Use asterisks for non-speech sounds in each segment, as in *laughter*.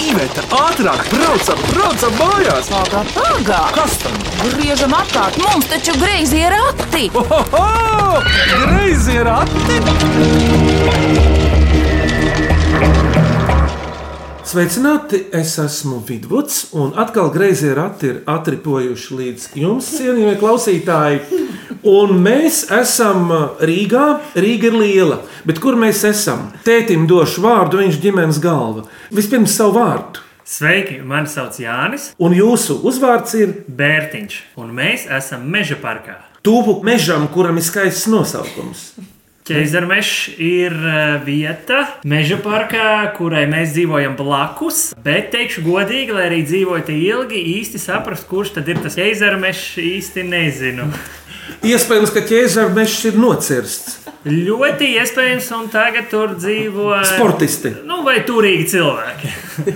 Iveta, ātrāk, braucam, braucam mājās! Pagā, pagā! Kas tam? Griežam apkārt, mums taču greizi ir rati! Ohoho! Greizi ir ati! Sveicināti! Es esmu Vidvuds, un atkal grazījā rati ir atripojuši līdz jums, cienījamie klausītāji. Un mēs esam Rīgā. Rīga ir liela, bet kur mēs esam? Tētim došu vārdu, viņš ir ģimenes galva. Vispirms savu vārdu. Sveiki, mani sauc Jānis Un jūsu uzvārds ir Bērtiņš, un mēs esam Meža parkā. Tūpu mežam, kuram ir skaists nosaukums. Ķeizarmešs ir eh, vieta meža parkā, kurai mēs dzīvojam blakus. Bet, teikšu godīgi, lai arī dzīvojat ilgi, īsti saprast, kurš tad ir tas ķeizarmešs, īsti nezinu. *laughs* Iespējams, ka ķēzara mežs ir nocirsts. Ļoti iespējams, un tagad tur dzīvo Sportisti. Nu, vai turīgi cilvēki.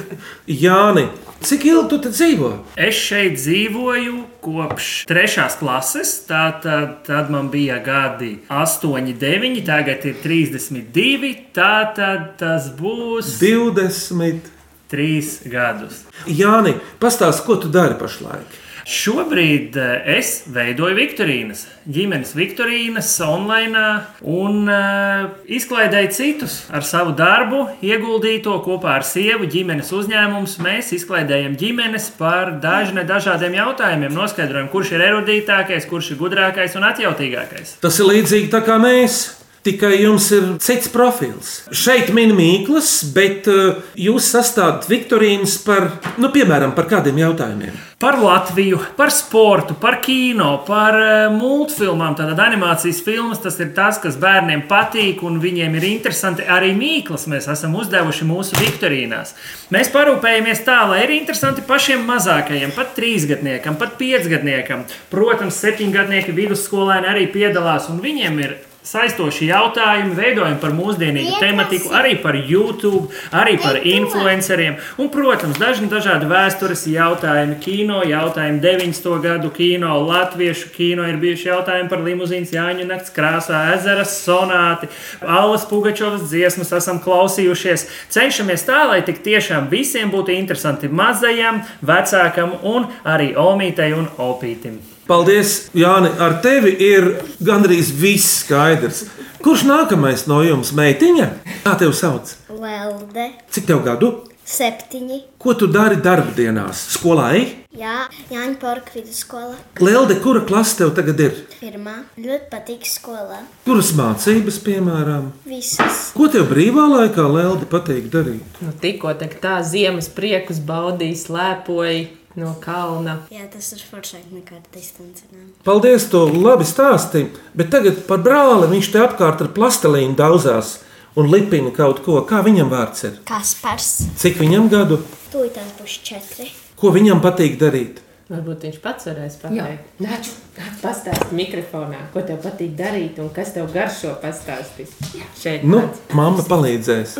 *laughs* Jāni, cik ilgi tu dzīvo? Es šeit dzīvoju kopš trešās klases. Tātad tad man bija gadi 8, 9, tagad ir 32. Tātad tas būs 20. 3 gadus. Jāni, pastāsti, ko tu dari pašlaik? Šobrīd eh, es veidoju Viktorīnas, ģimenes Viktorīnas online un uh, izklaidēju citus ar savu darbu, ieguldīto kopā ar sievu ģimenes uzņēmumus. Mēs izklaidējam ģimenes par dažne dažādiem jautājumiem, noskaidrojam, kurš ir erudītākais, kurš ir gudrākais un atjautīgākais. Tas ir līdzīgi tā kā mēs. Tikai jums ir cits profils. Šeit min mīklas, bet uh, jūs sastādāt Viktorīnas par, nu, piemēram, par kādiem jautājumiem. Par Latviju, par sportu, par kino, par uh, multfilmām. Tātad animācijas filmas tas ir tas, kas bērniem patīk un viņiem ir interesanti. Arī mīklas mēs esam uzdevuši mūsu viktorīnās. Mēs parūpējamies tā, lai ir interesanti pašiem mazākajiem, pat trīsgadniekam, pat piecgadniekam. Protams, septiņgadnieki vidusskolēni arī piedalās un viņiem ir saistoši jautājumi, veidojam par mūsdienīgu tematiku, arī par YouTube, arī par influenceriem. Un, protams, dažni dažādi vēstures jautājumi, kino jautājumi, 90. gadu kino, latviešu kino ir bijuši jautājumi par limuzīnas Jāņu nakts krāsā, ezeras sonāti, Allas Pugačovas dziesmas esam klausījušies. Cenšamies tā, lai tik tiešām visiem būtu interesanti mazajam, vecākam un arī omītei un opītim. Paldies, Jāni. Ar tevi ir gandrīz viss skaidrs. Kurš nākamais no jums, meitiņa? Kā tevi sauc? Lelde, Cik tev gadu? septiņi. Ko tu dari darbdienās? Skolā ej? Jā, Jāņa Porka vidusskola. Lelde, kura klase tev tagad ir? Pirmā. Ļoti patīk skolā. Kuras mācības, piemēram? Visas. Ko tev brīvā laikā, Lelde, patīk darīt? Nu, tikko tā, ziemas priekus baudīja, slēpoja no kalna. Jā, tas ir foršāk nekā distancēm. Paldies, to labi stāstīji. Bet tagad par brāli viņš te apkārt ar plastelīnu daudzās un lipina kaut ko. Kā viņam vārds ir? Kaspars. Cik viņam gadu? Tūlītās būs četri. Ko viņam patīk darīt? Varbūt viņš pats varēs pateikt. Nāc, nāc pastāsti mikrofonā, ko tev patīk darīt un kas tev garšo pastāstīt. Šeit, Nu, nāc. mamma palīdzēs.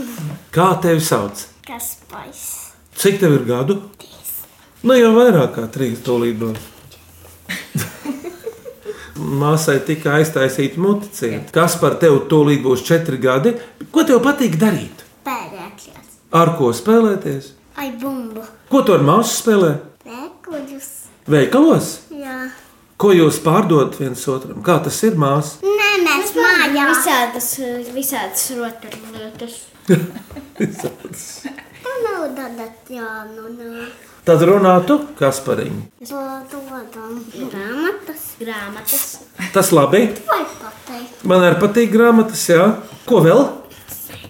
Kā tevi sauc? Kaspars. Cik tev ir gadu? Nu, jau vairāk kā trīs tūlītos. *laughs* Māsai tika aiztaisīta muticība. Kas par tevi tūlīt būs četri gadi? Ko tev patīk darīt? Pērēkļos. Ar ko spēlēties? Ai, bumbu. Ko tu ar māsu spēlē? Nekuģus. Veikalos? Jā. Ko jūs pārdodat viens otram? Kā tas ir māsas? Nē, mēs mājā. Visādas, visādas rotaļlietas. *laughs* Tā nav tāda jānu. Tad runā tu, Kaspariņ. Dodam grāmatas. Grāmatas. Tas labi. Man arī patīk grāmatas, jā. Ko vēl?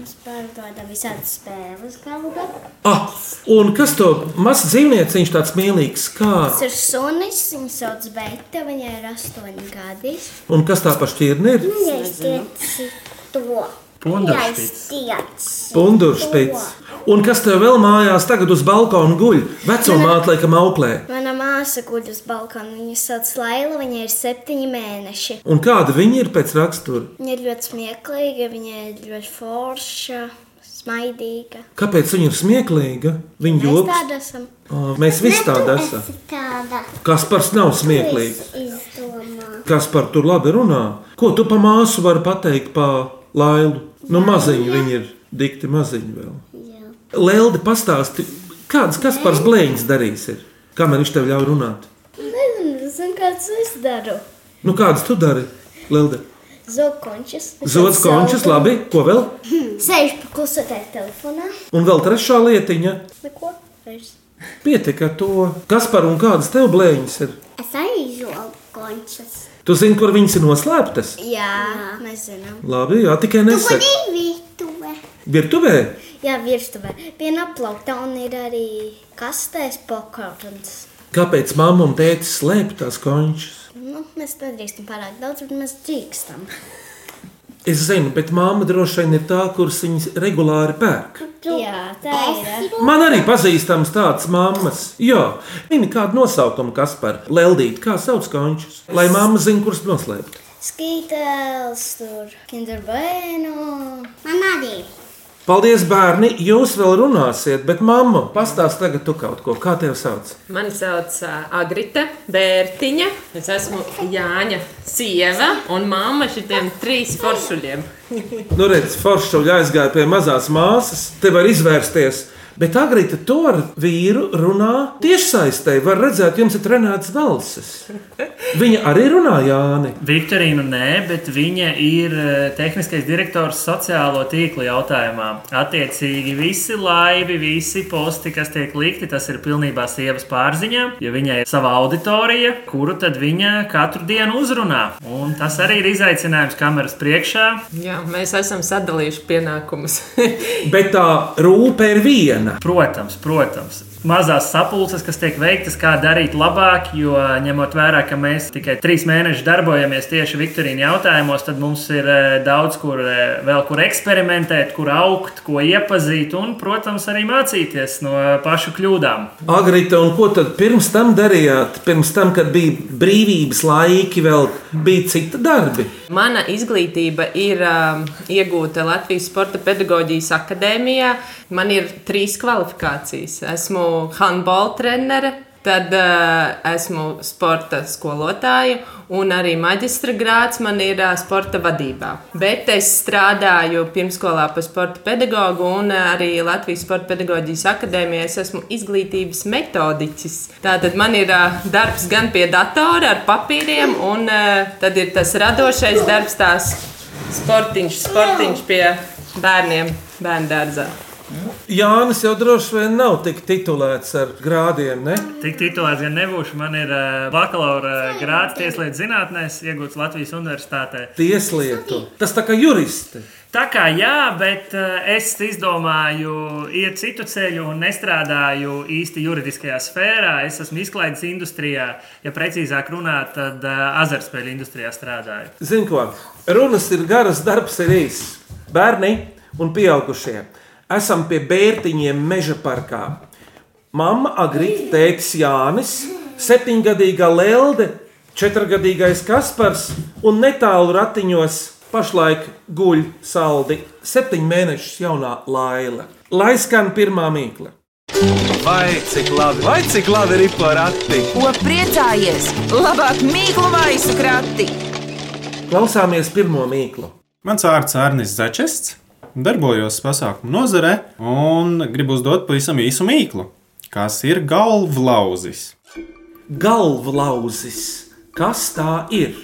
Mēs pārdodam visādas spēles galvā. Ah, un kas to mazs dzīvnieciņš tāds mīlīgs? Kā? Tas ir sunis, viņa sauc Beita, viņai ir astoņi gadi. Un kas tā pa šķirni ir? Viņai stieci to. Punduršpits. Un kas tev vēl mājās tagad uz balkona guļ? Veco māte laikam auklē. Mana māsa guļ uz balkona. Viņa sauc Laila, viņai ir septiņi mēneši. Un kāda viņa ir pēc rakstura? Viņa ir ļoti smieklīga, viņa ir ļoti forša, smaidīga. Kāpēc viņa ir smieklīga? Viņa Mēs joks. tādi esam. Ā, Mēs visi tādi esam. Tāda. Kas par nav smieklīgs? Kas par tur labi runā? Ko tu pa māsu vari pateikt pa lailu? Nu, maziņi viņi ir dikti maziņi vēl. Jā. Lelde pastāsti, Kādas kas par blēņas darīs? Ir? Kamēr viņš tev ļauj runāt? Nezinu, zinu, kāds es daru. Nu, kādas tu dari, Lelde? Zokončus. Zods končus, labi, ko vēl? Sēž pa klusotē telefonā. Un vēl trešā lietiņa. Neko. Vairs. Pietiek ar to. Kas par un kādas tev blēņas ir? Es arī zokončus. Tu zini, kur viņas ir noslēptas? Jā, mēs zinām. Labi, jā, tikai nesaki. virtuvē. Virtuvē? Jā, virtuvē. Viena aplaukta un ir arī kastēs pokarons. Kāpēc mamma un tētis slēp tās končus? Nu, mēs nedrīkstam pārāk daudz, bet mēs drīkstam. Es zinu, bet mamma droši vien ir tā, kuras viņas regulāri pērk. Jā, tā ir. Man arī pazīstams tāds mammas. Jā, viņa kādu nosaukumu, kas par Leldīti, kā sauc končus. Lai mamma zina, kurus noslēpt. Skītels, tur kinderbēnu. Man arī. Paldies, bērni! Jūs vēl runāsiet, bet mamma, pastāst tagad kaut ko. Kā tev sauc? Mani sauc Agrita Bērtiņa. Es esmu Jāņa sieva un mamma šitiem trīs foršuļiem. *laughs* Nu, redz, Foršuļa aizgāja pie mazās māsas, te var izvērsties. Bet Agrita to ar vīru runā tiešsaistē. Var redzēt, jums ir trenēts balsis. *laughs* Viņa arī runā Jāni. Viktorīna nē, bet viņa ir eh, tehniskais direktors sociālo tīklu jautājumā. Attiecīgi, visi laivi, visi posti, kas tiek likti, tas ir pilnībā sievas pārziņā. Jo viņai ir sava auditorija, kuru tad viņa katru dienu uzrunā. Un tas arī ir izaicinājums kameras priekšā. Jā, mēs esam sadalījuši pienākumus. *laughs* *laughs* Bet tā rūpe ir viena. Protams, protams. Mazās sapulces, kas tiek veiktas, kā darīt labāk, jo ņemot vērā, ka mēs tikai trīs mēnešus darbojamies tieši Viktorīna jautājumos, tad mums ir eh, daudz kur eh, vēl kur eksperimentēt, kur augt, ko iepazīt un, protams, arī mācīties no pašu kļūdām. Agrita, un ko tad pirms tam darījāt? Pirms tam, kad bija brīvības laiki, vēl bija citi darbi. Mana izglītība ir um, iegūta Latvijas Sporta pedagoģijas akadēmijā. Man ir trīs kvalifikācijas. Esmu handbola trenere, tad uh, esmu sporta skolotāja, un arī maģistra grāds man ir uh, sporta vadībā. Bet es strādāju pirmskolā par sporta pedagogu, un uh, arī Latvijas Sporta pedagoģijas akadēmijā es esmu izglītības metodiķis. Tātad man ir uh, darbs gan pie datora ar papīriem, un uh, tad ir tas radošais darbs, tās sportiņš, sportiņš pie bērniem bērnu dārzā. Jānis jau droši vien nav tik titulēts ar grādiem, ne? Tik titulēts gan nebūšu. Man ir uh, bakalaura grāds tieslietu zinātnēs, iegūts Latvijas Universitātē. Tieslietu. Tas tā kā juristi. Tā kā jā, bet uh, es izdomāju iet citu ceļu un nestrādāju īsti juridiskajā sfērā. Es esmu izklaides industrijā, ja precīzāk runāt, tad uh, azartspēļu industrijā strādāju. Zini, ko? Runas ir garas, darbs ir īss. Bērni un pieaugušie. Esam pie bērtiņiem meža parkā. Mamma Agrita, tētis Jānis, septiņgadīgā Lelde, četrgadīgais Kaspars un netālu ratiņos pašlaik guļ saldi septiņu mēnešus jaunā Laila. Lai skan pirmā mīkla. Vai cik labi, vai cik labi ir porakti? Ko priecājies? Labāk mīklu maisu krati! Klausāmies pirmo mīklu. Mans vārds ir Arnis Začests. Darbojos pasākumu nozarē un gribu uzdot pavisam īsu mīklu. Kas ir galvlauzis? Galvlauzis. Kas tā ir?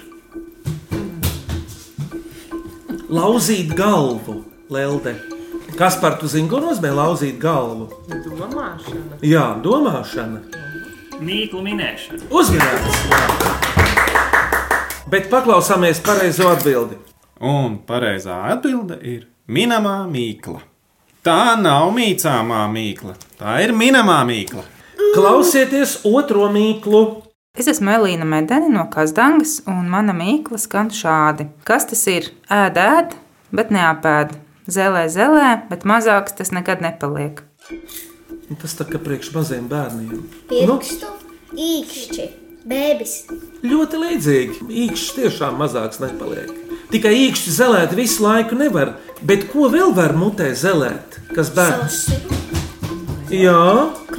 Lauzīt galvu, Lelde. Kas par to zina, ko nozīmē lauzīt galvu? Domāšana. Jā, domāšana. Mīklu minēšana. Uzmanīgs! Bet paklausāmies pareizo atbildi. Un pareizā atbilde ir minamā mīkla. Tā nav mīcāmā mīkla, tā ir minamā mīkla. Klausieties otro mīklu. Es esmu Elīna Medeni no Kazdangas, un mana mīkla skan šādi. Kas tas ir? Ēd, ēd, bet neapēd. Zelē, zelē, bet mazāks tas nekad nepaliek. Un Tas tā kā priekš maziem bērniem. Nu, Pirkstu, īkšķi, bēbis. ļoti līdzīgi. Īkšķis tiešām mazāks nepaliek. Tikai īkšķi zelēt visu laiku nevar. Bet ko vēl var mutē zelēt? Kas bērns? Jā,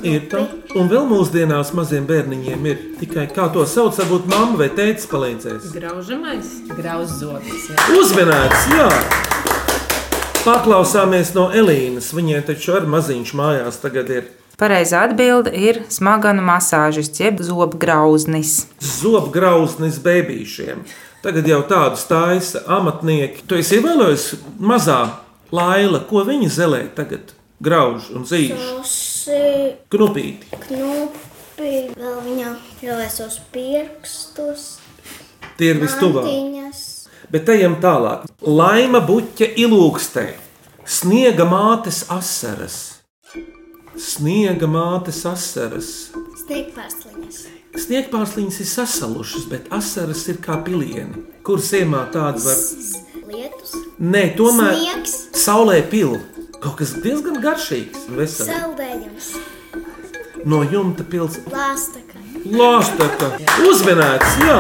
ir tā. Un vēl mūsdienās maziem bērniņiem ir tikai kā to sauc, varbūt mamma vai tēvs palīdzēs. Graužamais, grauzzotis. Uzmanīts, jā! Paklausāmies no Elīnas. Viņai taču ar maziņš mājās tagad ir. Pareizā atbilde ir smaganu masāžas, jeb zobgrauznis. Zobgrauznis bērniem. Tagad jau tādus taisa amatnieki. Tu esi ievēlējis mazā laila, ko viņa zelē tagad grauž un zīž. Knupīti. knupi, vēl viņa ļaujas pirkstus, Tie ir vistuvāk. Bet ejam tālāk. Laima buķa ilūkstē, sniega mātes asaras. Sniega mātes asaras. Sniegpārsliņas. Sniegpārsliņas ir sasalušas, bet asaras ir kā pilieni. Kur ziemā tādas var? Lietus. Nē, tomēr Sniegs. saulē pil. Kaut kas diezgan garšīgs un veselīgs. Saldējums. No jumta pils Lāstaka. Lāstaka. Uzmanīts, jā.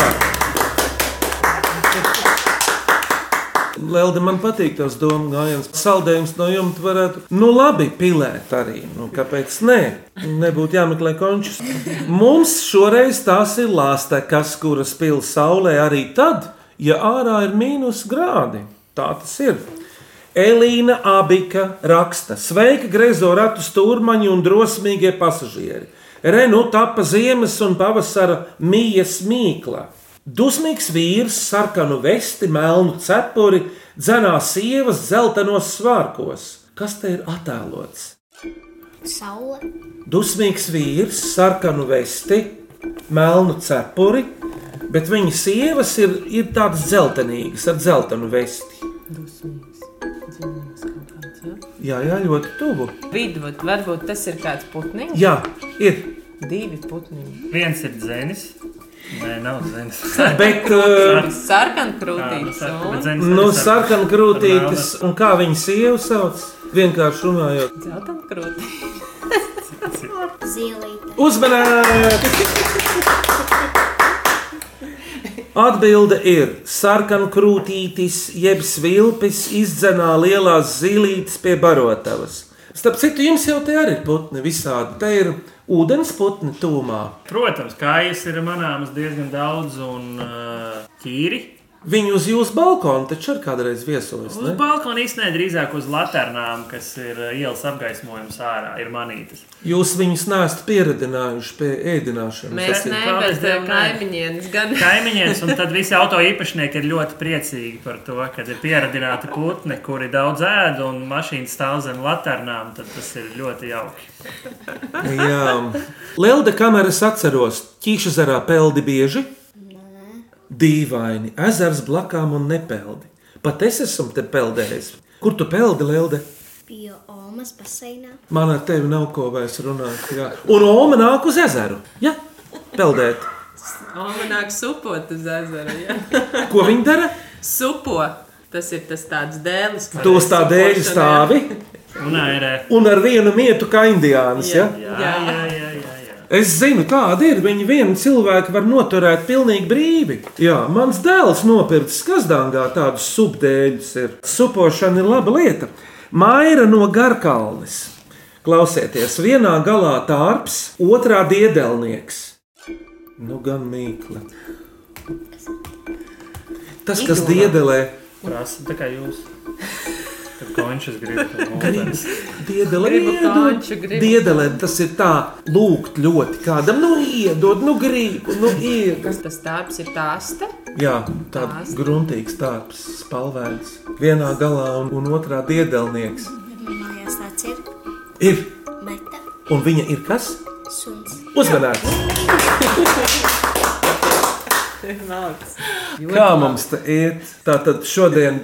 Lelde, man patīk tas domu gājiens. Saldējums no jumta varētu, nu labi, pilēt arī. Nu, kāpēc nē? Nebūtu jāmeklē končus. Mums šoreiz tās ir lāstekas, kuras pil saulē arī tad, ja ārā ir mīnus grādi. Tā tas ir. Elīna Abika raksta: Sveiki, grezo ratu stūrmaņi un drosmīgie pasažieri! Renu tapa ziemas un pavasara mījas mīkla. Dusmīgs vīrs, sarkanu vesti, melnu cepuri, dzenā sievas zeltainos svārkos. Kas te ir attēlots? Saule. Dusmīgs vīrs, sarkanu vesti, melnu cepuri, bet viņa sievas ir, ir tādas dzeltenīgas ar dzeltenu vesti. Jā, jā, ļoti tuvu. Vidvud, varbūt tas ir kāds putniņš. Jā, ir. Divi putniņi. Viens ir dzēnis. Nē, nav dzēnis. Bet, *laughs* uh, Sarkankrūtīts. un nu, sarkanu krūtītes, un kā viņa sieva sauc? Vienkārši runājot, Zeltainkrūtī. Zīlīte. uzmanīt! Atbilde ir sarkanu krūtītis, jeb svilpis izdzenā lielās zīlītes pie barotavas. Starp citu, jums jau te arī ir putni visādi. Te ir ūdens putni tūmā. Protams, kājas ir manāmas diezgan daudz un uh, ķīri. Viņi uz jūsu balkona taču ir kādreiz viesojas. Uz balkona īstenībā drīzāk uz laternām, kas ir uh, ielas apgaismojums ārā, ir manītas. Jūs viņus neesat pieredzinājuši pie ēdināšanas. Mēs Tas ir ne, paldies bet Dievam, nē. kaimiņienes gan. Kaimiņiem, un tad visi *laughs* auto īpašnieki ir ļoti priecīgi par to, ka ir pieradināti putni, kuri daudz ēd un mašīna stāv zem laternām. Tad tas ir ļoti jauki. Jā, Lielda kameras atceros, ķīša zarā peldi bieži. Dīvaini, ezers blakām un nepeldi. Pat es esmu te peldējis. Kur tu peldi, Lielda? Bija Omas baseinā. Man ar tevi nav ko vairs runāt. Jā. Un Oma nāk uz ezeru. Jā, peldēt. O, man nāk supot uz ezera. jā. Ko viņi dara? Supo. Tas ir tas tāds dēlis. Tu uz tā dēļ stāvi Un ērē. un ar vienu mietu kā indiānis. Ja? Jā, jā, jā, jā, jā. Es zinu, kāda ir. Viņi vienu cilvēku var noturēt pilnīgi brīvi. Jā, mans dēls nopircis Kazdāngā tādus subdēļus. Ir. Supošana ir laba lieta. Maira no Garkalnes. Klausieties, vienā galā tārps, otrā diedelnieks. Nu, gan mīkla. Tas, kas diedelē, Prasa tā kā jūs. Končus ūdens. Diedelē, iedod. Diedelē tas ir tā, lūgt ļoti kādam, nu, iedod, nu, gribu, nu, iedod. Kas tas tāds ir? Tāsta. Jā, tāds gruntīgs tāds, spalvēts. Vienā galā un, un otrā diedelnieks. Mājās tāds ir. Ir, Meta. un viņa ir kas? Suns. Uzmanīts! *laughs* Kā mums te iet? Tātad šodien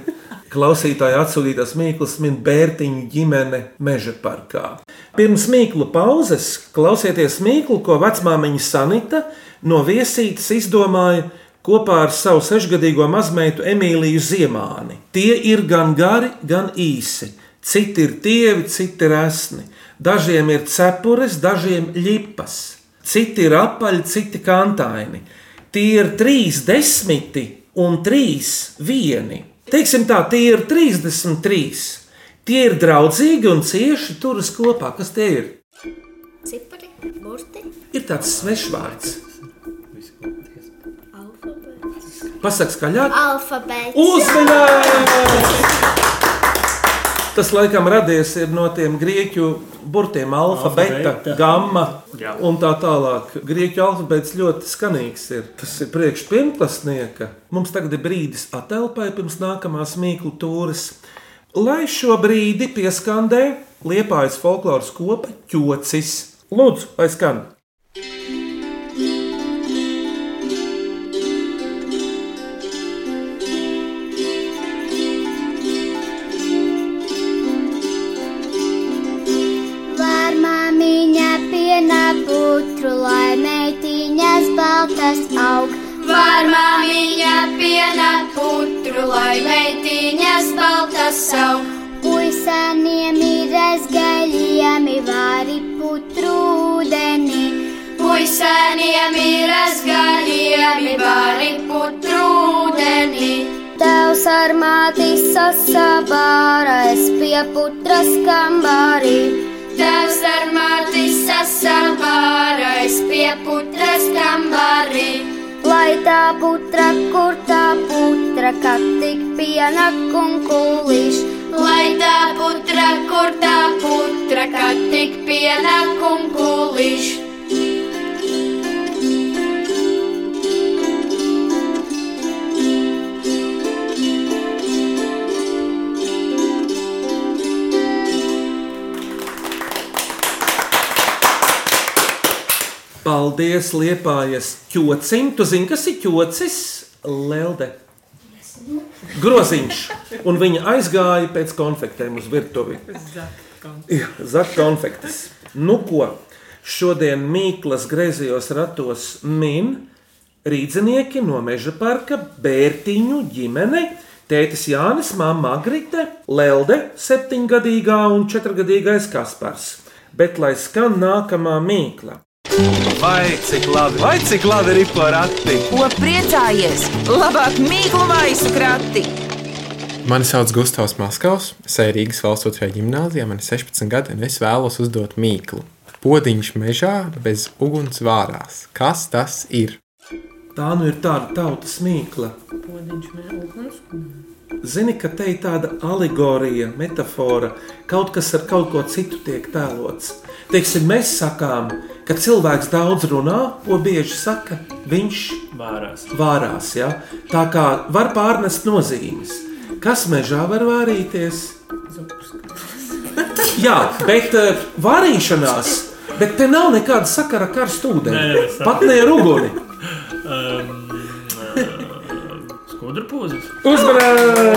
klausītāji atsūtītās mīklas min Bērtiņu ģimene meža parkā. Pirms mīklu pauzes klausieties mīklu, ko vecmāmiņa Sanita no viesītes izdomāja kopā ar savu sešgadīgo mazmeitu Emīliju Ziemāni. Tie ir gan gari, gan īsi. Citi ir tievi, citi ir esni. Dažiem ir cepures, dažiem ļipas. Citi ir apaļi, citi kantaini. Tie ir trīs desmiti un trīs vieni. Teiksim tā, tie ir 33. Tie ir draudzīgi un cieši turas kopā. Kas tie ir? Cipari. Burti. Ir tāds svešvārds. Alfabēts. Pasaka skaļāk. Alfabēts. Uzmanības! Tas laikam radies ir no tiem grieķu burtiem, alfa, beta, beta. gamma Jā. un tā tālāk. Grieķu alfabēts ļoti skanīgs ir. Tas ir priekš pirmklasnieka. Mums tagad ir brīdis atelpai pirms nākamās mīklu tūres. Lai šo brīdi pieskandē liepājas folkloras kopa ķocis. Lūdzu, lai skan! Baltas aug. Var māmiņa piena putru, lai meitiņas baltas savu. Puisaniem ir aizgaļiemi vari putru ūdeni. Puiseniem ir azgaļiemi bari putru ūdeni. Tevs ar māti sasabārais pie putras kambarī. Tavs ar māti sasabārais pie putras kambarī. Lai tā putra, kur tā putra, kad tik piena kunkulīš. Lai tā putra, kur tā putra, kad tik piena kunkulīš. Paldies, liepājas ķocim. Tu zini, kas ir ķocis? Lelde. Groziņš. Un viņa aizgāja pēc konfektēm uz virtuvi. Jā, Zakt konfektes. Nu ko, šodien Mīklas griezījos ratos min rīdzinieki no Meža parka Bērtiņu ģimene. Tētis Jānis, māma Magrite, Lelde, septiņgadīgā un četrgadīgais Kaspars. Bet lai skan nākamā mīkla. Vai cik labi, vai cik labi ir porakti? Ko priecājies? Labāk mīklu maisu krati! Mani sauc Gustavs Maskavs, es eju Rīgas valsts otrajā gimnājā, man ir 16 gadi, un es vēlos uzdot mīklu. Podiņš mežā bez uguns vārās. Kas tas ir? Tā nu ir tāda tautas mīkla. Zini, ka te ir tāda alegorija, metāfora, kaut kas ar kaut ko citu tiek tēlots. Teiksim, mēs sakām, ka cilvēks daudz runā, ko bieži saka, viņš Vārās. vārās. Ja? Tā kā var pārnest nozīmes. Kas mežā var vārīties? Jā, bet uh, vārīšanās, bet te nav nekāda sakara ar karstu ūdeni. Pat ne ar uguni. Um, Skudra pūzes. Uzmanīgi!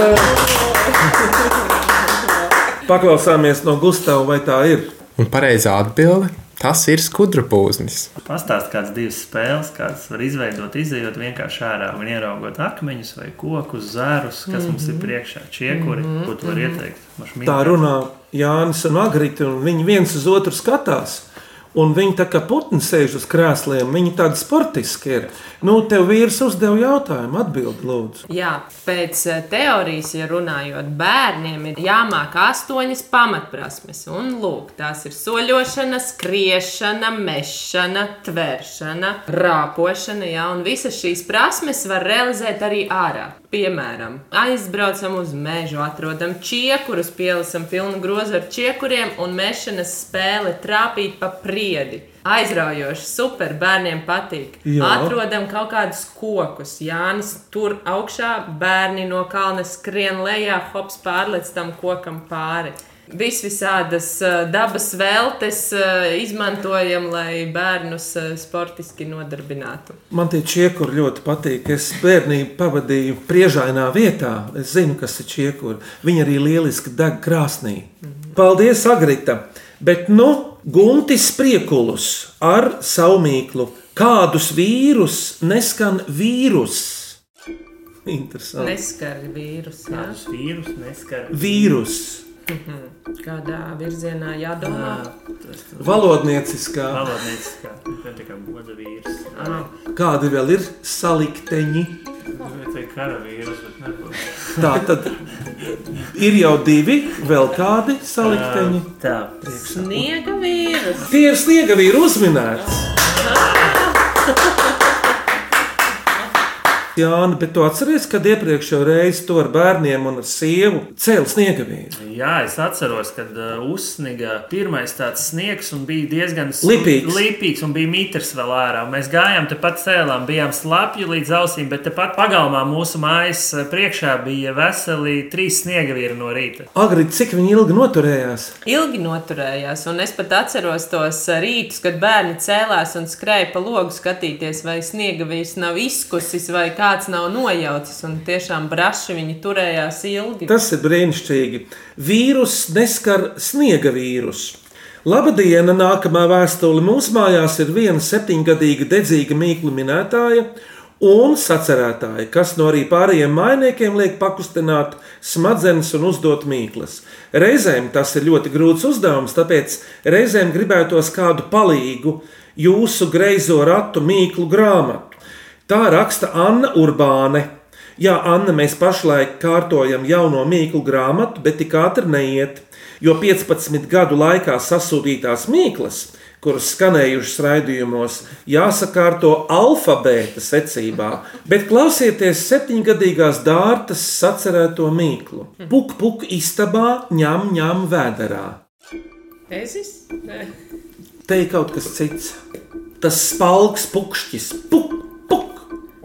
Paklausāmies no Gustavas, vai tā ir. Un pareizā atbilde - tas ir skudra pūznis. Pastāst kādas divas spēles, kādas var izveidot, izējot vienkārši ārā un ieraugot akmeņus vai kokus, zārus, kas mums ir priekšā, čiekuri, ko tu vari ieteikt. Maš Tā runā Jānis un Agrita, un viņi viens uz otru skatās. Un viņi tā kā putni sēž uz krēsliem, viņi tādi sportiski ir. Nu, tev vīrs uzdeva jautājumu, atbild, lūdzu. Jā, pēc eh, teorijas, ja runājot, bērniem ir jāmāk astoņas pamatprasmes. Un, lūk, tās ir soļošana, skriešana, mešana, tvēršana, rāpošana. Jā, un visas šīs prasmes var realizēt arī ārā. Piemēram, aizbraucam uz mežu, atrodam čiekurus, pielasam pilnu grozu ar čiekuriem un mešanas spēle trāpīt pa priedi. Aizraujoši, super, bērniem patīk. Jā. Atrodam kaut kādus kokus. Jānis tur augšā, bērni no kalna skrien lejā, hops pārlec tam kokam pāri. Vis visādas eh, dabas veltes eh, izmantojam, lai bērnus eh, sportiski nodarbinātu. Man tie čiekuri ļoti patīk. Es bērnību pavadīju priežainā vietā. Es zinu, kas ir čiekuri. Viņi arī lieliski deg krāsnī. Paldies, Agrita! Bet nu, Guntis Priekulus ar savu mīklu. Kādus vīrus neskan vīrus? Interesanti. Neskar vīrus. Kādus vīrus neskar. Vīrus. Kādā virzienā jādomā? Tas Valodnieciskā. valodnieciskā, ne tikai goda vīrs. Kādi vēl ir salikteņi? Tā ir kara vīrus, bet nebūs. Tā tad ir jau divi, vēl kādi salikteņi. Tā. Sniega vīrus. Tie ir sniega vīri uzminēts. *laughs* Jāni, bet tu atceries, kad iepriekšējo reizi to ar bērniem un ar sievu cēlīja sniegavīru? Jā, es atceros, kad uh, uzsniga pirmais tāds sniegs un bija diezgan Lipīgs. lipīgs un bija mitrs vēl ārā. Mēs gājām tepat cēlām, bijām slapji līdz ausīm, bet tepat pagalmā mūsu mājas uh, priekšā bija veseli trīs sniega vīri no rīta. Agri, cik viņi ilgi noturējās? Ilgi noturējās, un es pat atceros tos rītus, kad bērni cēlās un skrēja pa logu skatīties, vai sniega vīrs nav izkusis vai kāds nav nojaucis. Un tiešām braši viņi turējās ilgi. Tas ir brīnišķīgi. Vīrus neskar sniega vīrusu. Labdiena! Nākamā vēstule mūsu mājās ir viena septiņgadīga dedzīga mīklu minētāja un sacerētāja, kas no arī pārējiem mainiekiem liek pakustināt smadzenes un uzdot mīklas. Reizēm tas ir ļoti grūts uzdevums, tāpēc reizēm gribētos kādu palīgu jūsu greizo ratu mīklu grāmatu. Tā raksta Anna Urbāne. Jā, Anna, mēs pašlaik kārtojam jauno mīklu grāmatu, bet tik ātri neiet, jo 15 gadu laikā sasūtītās mīklas, kuras skanējušas raidījumos, jāsakārto alfabēta secībā, bet klausieties septiņgadīgās dārtas sacerēto mīklu. Puk, puk, istabā, ņem, ņem vēderā. Ezis? Nē. Te ir kaut kas cits. Tas spalks pukšķis, puk,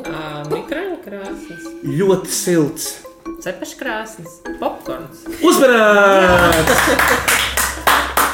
Krāsnes, ļoti silts. cepašu krāsnes, popkorns. Uzmanīts!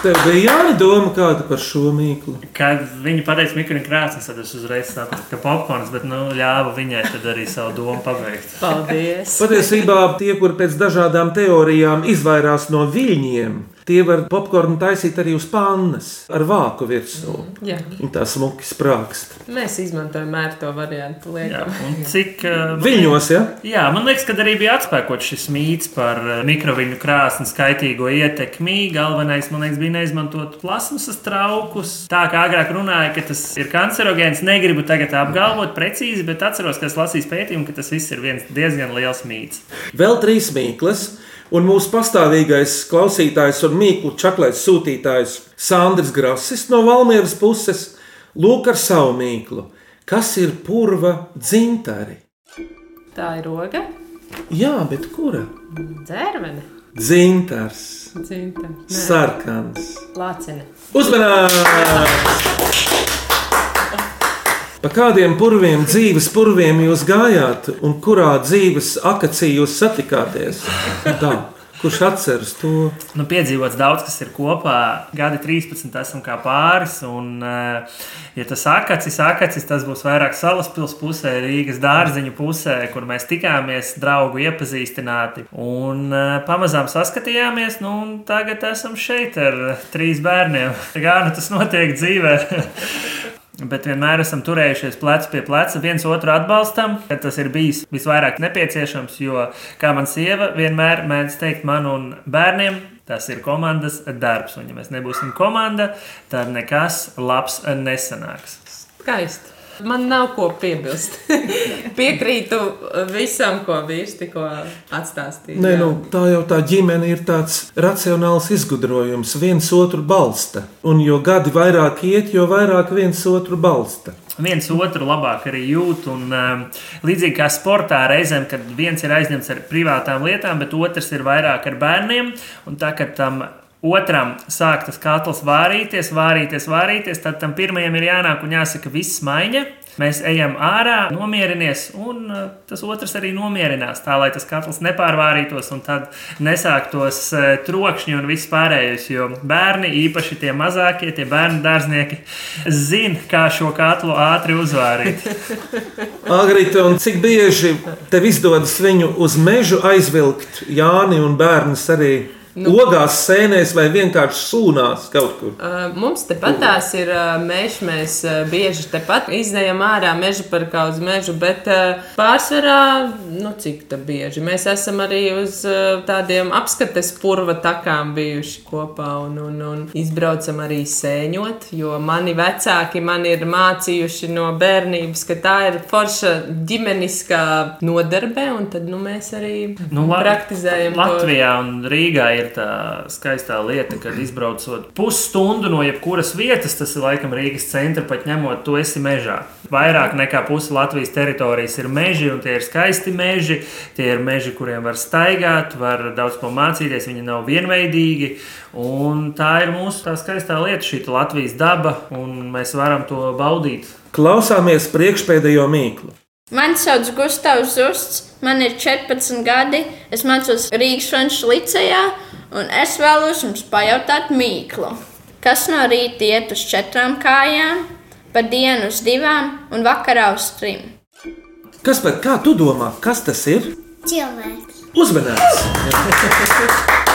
Tev bija jādomā kāda par šo mīklu. Kad viņi pateica mikrofonu krāsnes, tad es uzreiz sapratu, ka popkorns, bet nu, ļāva viņai tad arī savu domu pabeigt. Paldies! Patiesībā tie, kur pēc dažādām teorijām izvairās no viļņiem, tie var popkornu taisīt arī uz pannas ar vāku virsū. Jā. Viņa tā smuki sprākst. Mēs izmantojam mēru to variantu. Jā, cik *laughs* uh, Viļņos, ja? Jā, man liekas, ka arī bija atspēkots šis mīts par uh, mikroviņu krāsnes kaitīgo ietekmi. Galvenais, man liekas, bija neizmantot plasmasas traukus. Tā kā agrāk runāja, ka tas ir kancerogēns, negribu tagad apgalvot precīzi, bet atceros, ka es lasīju pētījumu, ka tas viss ir viens diezgan liels mīts. Vēl trīs mīklas, un mūsu pastāvīgais klausītājs un mīklu čaklais sūtītājs Sandrs Grasis no Valmieras puses lūk ar savu mīklu. Kas ir purva dzintari? Tā ir roga, Jā, bet kura? dzērvene, Dzintars, dzinta, sarkans. lācene. Uzmanīts! Pa kādiem purviem, dzīves purviem jūs gājāt, un kurā dzīves akacijā jūs satikāties? Tā, kurš atceras to? Nu, piedzīvots daudz, kas ir kopā. Gadi 13, esam kā pāris. Un, eh, ja tas akacis, akacis, tas būs vairāk salaspils pusē, Rīgas dārziņu pusē, kur mēs tikāmies, draugu iepazīstināti. Un eh, pamazām saskatījāmies, nu, un tagad esam šeit ar trīs bērniem. Kā nu tas notiek dzīvē? *laughs* Bet vienmēr esam turējušies plecu pie pleca, viens otru atbalstam, kad tas ir bijis visvairāk nepieciešams. Jo, kā man sieva vienmēr mēdz teikt, man un bērniem, tas ir komandas darbs. Un, ja mēs nebūsim komanda, tad nekas labs nesanāks. Skaisti. Man nav ko piebilst. *laughs* Piekrītu visam, ko vīrs tikko atstāstīja. Nē, nu, tā jau tā ģimene ir tāds racionāls izgudrojums, viens otru balsta. Un jo gadi vairāk iet, jo vairāk viens otru balsta. viens otru labāk arī jūt. Un, um, līdzīgi kā sportā, reizēm, kad viens ir aizņemts ar privātām lietām, bet otrs ir vairāk ar bērniem. Un tā, kad tam otram sāk tas katls vārīties, vārīties, vārīties, tad tam pirmajam ir jānāk un jāsaka, viss maiņa. Mēs ejam ārā, nomierinies, un uh, tas otrs arī nomierinās. Tā lai tas katls nepārvārītos, un tad nesāktos uh, trokšņi un viss pārējais. Jo bērni, īpaši tie mazākie, tie bērnu dārznieki, zina, kā šo katlu ātri uzvārīt. *laughs* Agrita, un cik bieži tev izdodas viņu uz mežu aizvilkt, Jāni un bērnus arī nu. ogās, sēnēs vai vienkārši sūnās kaut kur? Uh, Mums tepatās ir uh, mežs, mēs uh, bieži tepat izējām ārā mežu par kā uz mežu, bet uh, pārsvarā, nu cik tā bieži, mēs esam arī uz uh, tādiem apskates purva takām bijuši kopā un, un, un izbraucam arī sēņot, jo mani vecāki man ir mācījuši no bērnības, ka tā ir forša ģimeniskā nodarbe, un tad nu, mēs arī Nu, praktizējam to. Latvijā un Rīgā ir tā skaistā lieta, kad izbraucot pusstundu no jebkuras vietas, tas ir laikam Rīgas centra, pat ņemot, tu esi mežā. Vairāk nekā puse Latvijas teritorijas ir meži, un tie ir skaisti meži. Tie ir meži, kuriem var staigāt, var daudz ko mācīties, viņi nav vienveidīgi. Un tā ir mūsu tā skaistā lieta, šī Latvijas daba, un mēs varam to baudīt. Klausāmies priekšpēdējo mīklu. Mani sauc Gustavs Zusts, man ir 14 gadi, es mācos Rīgas Frančijas licejā, un es vēlos jums pajautāt mīklu. Kas no rīta iet uz četrām kājām, pa dienu uz divām un vakarā uz trim? Kas par kā tu domā, kas tas ir? Cilvēks. Uzmanīgs! *laughs*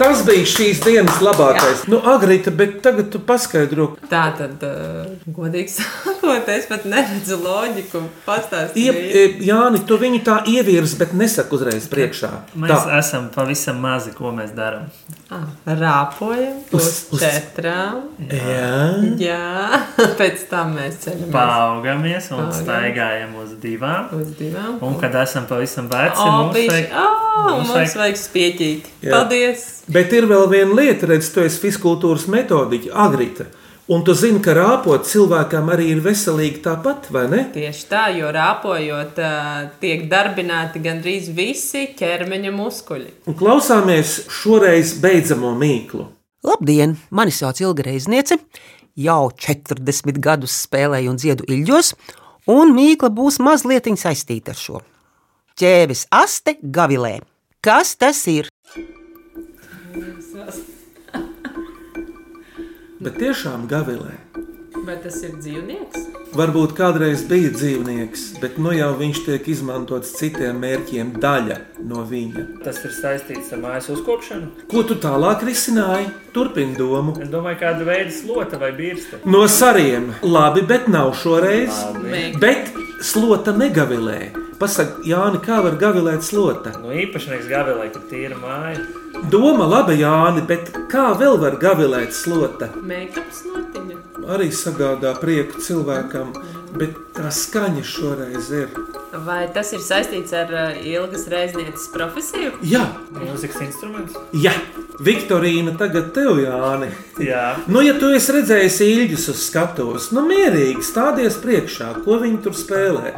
Tas bija šīs dienas labākais. Nu, Agrita, bet tagad tu paskaidro, Tā tad, uh, godīgi *laughs* sakot, es pat neredzu loģiku Ie, pastāstīt. e, Jāni, tu viņu tā ievirs, bet nesaki uzreiz priekšā. Mēs Tā. esam pavisam mazi, ko mēs darām. Ah, Rāpojam uz Uz- četrām. Jā. Jā, *laughs* pēc tam mēs ceļamies Paaugamies un Paaugamies. staigājam uz divām. uz divām. Un, kad esam pavisam veci, O, mums bišķi. vajag, Ā, mums mums vajag- vajag spieķīt. Jā. Paldies! Bet ir vēl viena lieta, redz, tu esi fiziskultūras metodiķa, Agrita. Un tu zini, ka rāpot cilvēkam arī ir veselīgi tāpat, vai ne? Tieši tā, jo rāpojot, tiek darbināti gandrīz visi ķermeņa muskuļi. Un klausāmies šoreiz beidzamo mīklu. Labdien! Mani sauc Ilga Reizniece. Jau 40 gadus spēlēju un dziedu ilģos, un mīkla būs mazliet saistīta ar šo. Ķēvis aste gavilē. Kas tas ir? Bet tiešām gavilē. Vai tas ir dzīvnieks? Varbūt kādreiz bija dzīvnieks, bet nu jau viņš tiek izmantots citiem mērķiem, daļa no viņa. tas ir saistīts ar mājas uzkopšanu. Ko tu tālāk risināji? Turpini domu. Es domāju, kāda veida slota vai birsta. No sariem. Labi, bet nav šoreiz. Labi. Bet slota negavilē. Pasaka, Jāni, kā var gavilēt slota? Nu, īpašnieks gavilē, ka tīra māja. Doma laba, Jāni, bet kā vēl var gavilēt slota? Make-ups notiņa. Arī sagādā prieku cilvēkam, bet tā skaņa šoreiz ir. Vai tas ir saistīts ar ā, ilgas reiznieces profesiju? Jā, Mūzikas instruments. jā. Viktorīna, tagad tev, Jāni. Jā, Nu, ja tu esi redzējis īļus uz skatuves, nu mierīgi stādies priekšā, ko viņi tur spēlē.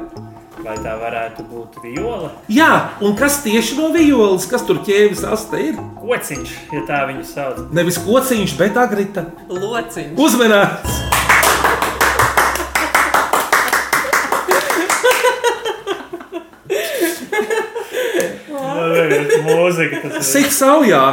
vai tā varētu būt viola? Jā, un kas tieši no violas, kas tur ķēvis aste ir? Kociņš, ja tā viņu sauc. Nevis kociņš, bet agrita. Lociņš. Uzmanīts! Mūzika tas ir. Sit saujā!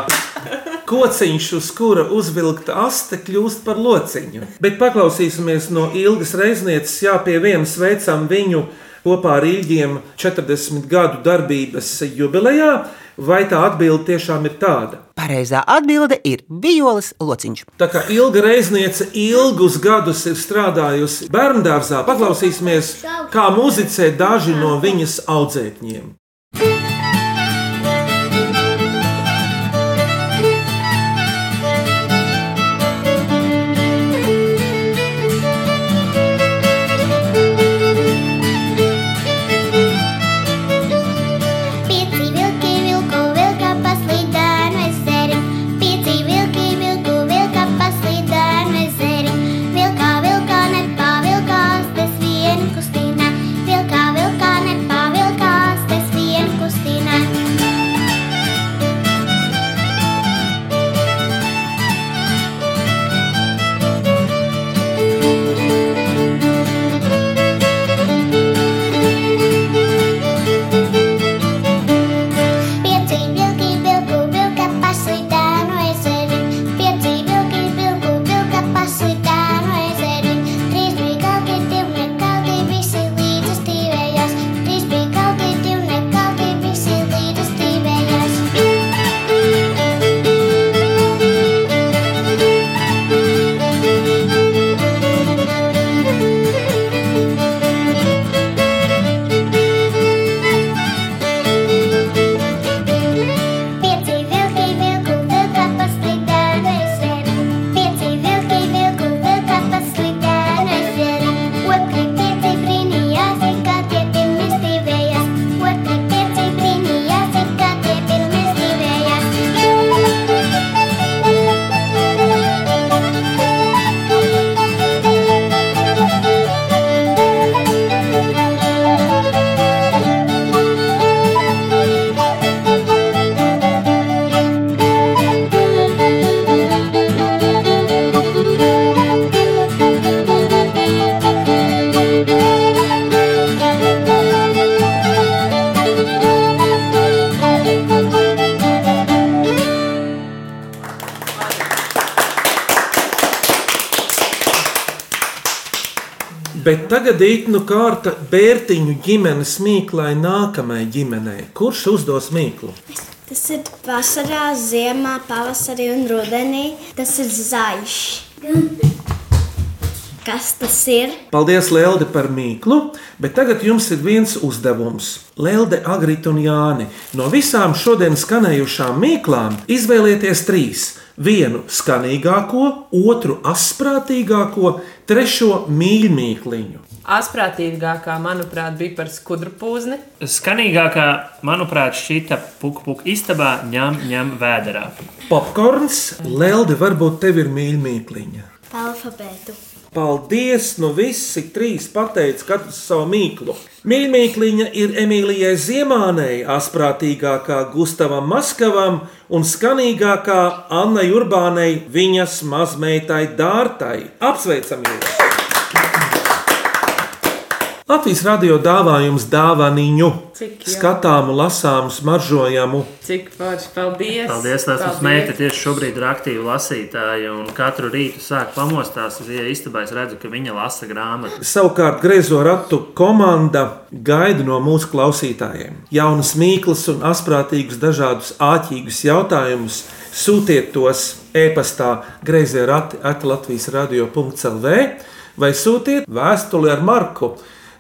Kociņš, uz kura uzvilkta aste, kļūst par lociņu. Bet paklausīsimies no ilgas reiznieces, jā, pie vienas veicam viņu kopā ar īļģiem 40 gadu darbības jubilejā, vai tā atbilde tiešām ir tāda? Pareizā atbilde ir violas lociņš. Tā kā ilga reizniece ilgus gadus ir strādājusi bērngārzā, paklausīsimies, kā muzicē daži no viņas audzēkņiem. Tagad ir nu kārta bērtiņu ģimenes mīklai nākamajai ģimenei. Kurš uzdos mīklu? Tas ir vasarā, ziemā, pavasarī un rudenī. Tas ir zaļš. Kas tas ir? Paldies, Lelde, par mīklu, bet tagad jums ir viens uzdevums. Lelde, Agrita un Jāni. No visām šodien skanējušām mīklām izvēlieties trīs. Vienu skanīgāko, otru asprātīgāko, trešo mīļmīkliņu. Asprātīgākā, manuprāt, bija par skudru pūzni. Skanīgākā, manuprāt, šķita puka puka istabā, ņem, ņem vēderā. Popkorns, Lelde, varbūt tev ir mīļmīkliņa. Alfabētu. Paldies! Nu visi trīs pateica katrs savu mīklu. Mīļmīkliņa ir Emīlijai Ziemānei, asprātīgākā Gustavam Maskavam un skanīgākā Annai Urbānei viņas mazmeitai Dārtai. Apsveicam jūs! Latvijas radio dāvā jums dāvaniņu, Cik jauki. skatāmu, lasāmu, smaržojamu. Cik forši, paldies! Paldies, lai mums meita tieši šobrīd ir aktīva lasītāja un katru rītu sāk pamostās. Es ieeju istabā, es redzu, ka viņa lasa grāmatu. Savukārt, griezo ratu komanda gaida no mūsu klausītājiem jaunas mīklas un asprātīgus, dažādus āķīgus jautājumus. Sūtiet tos e-pastā grazē rati at Latvijas radio.clv vai sūtiet vēstuli ar marku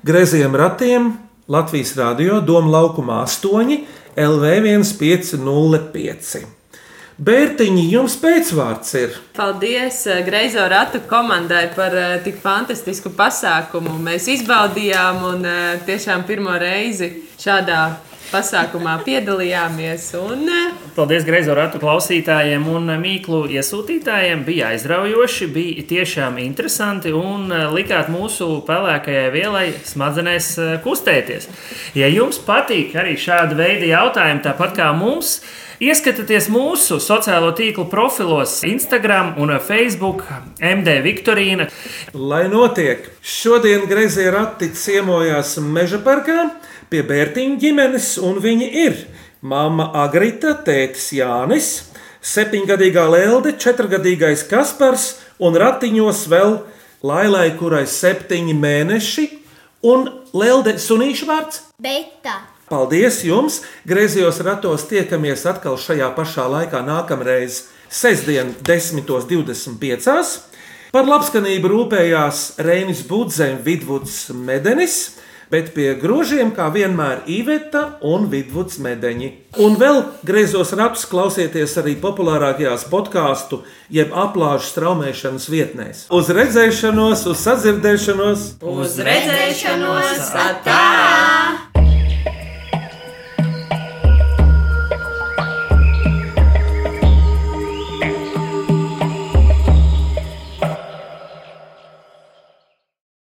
Greziem ratiem Latvijas radio Doma laukuma 8 LV1505. Bērtiņi, jums pēcvārds ir. Paldies eh, Greizo ratu komandai par eh, tik fantastisku pasākumu. Mēs izbaudījām un eh, tiešām pirmo reizi šādā pasākumā piedalījāmies. Un, eh, Paldies Greizo ratu klausītājiem un mīklu iesūtītājiem. Bija aizraujoši, bija tiešām interesanti un eh, likāt mūsu pelēkajai vielai smadzenēs eh, kustēties. Ja jums patīk arī šāda veida jautājumi, tāpat kā mums, ieskatieties mūsu sociālo tīklu profilos, Instagram un Facebook, MD Viktorīna. Lai notiek, šodien grazē rati ciemojās meža parkā pie Bērtiņa ģimenes, un viņi ir mamma Agrita, tētis Jānis, septiņgadīgā Lelde, četrgadīgais Kaspars un ratiņos vēl Lailai, kurai septiņi mēneši, un Lelde sunīšu vārds. Beta. Paldies jums! Griezījos ratos tiekamies atkal šajā pašā laikā nākamreiz, sestdien, 10.25. Par labskanību rūpējās Reinis Budze un Vidvuds Medenis, bet pie grožiem, kā vienmēr, Iveta un Vidvuds Medeņi. Un vēl griezos ratus klausieties arī populārākajās podkāstu, jeb aplāžu straumēšanas vietnēs. Uz redzēšanos, uz sadzirdēšanos! Uz redzēšanos! Atā!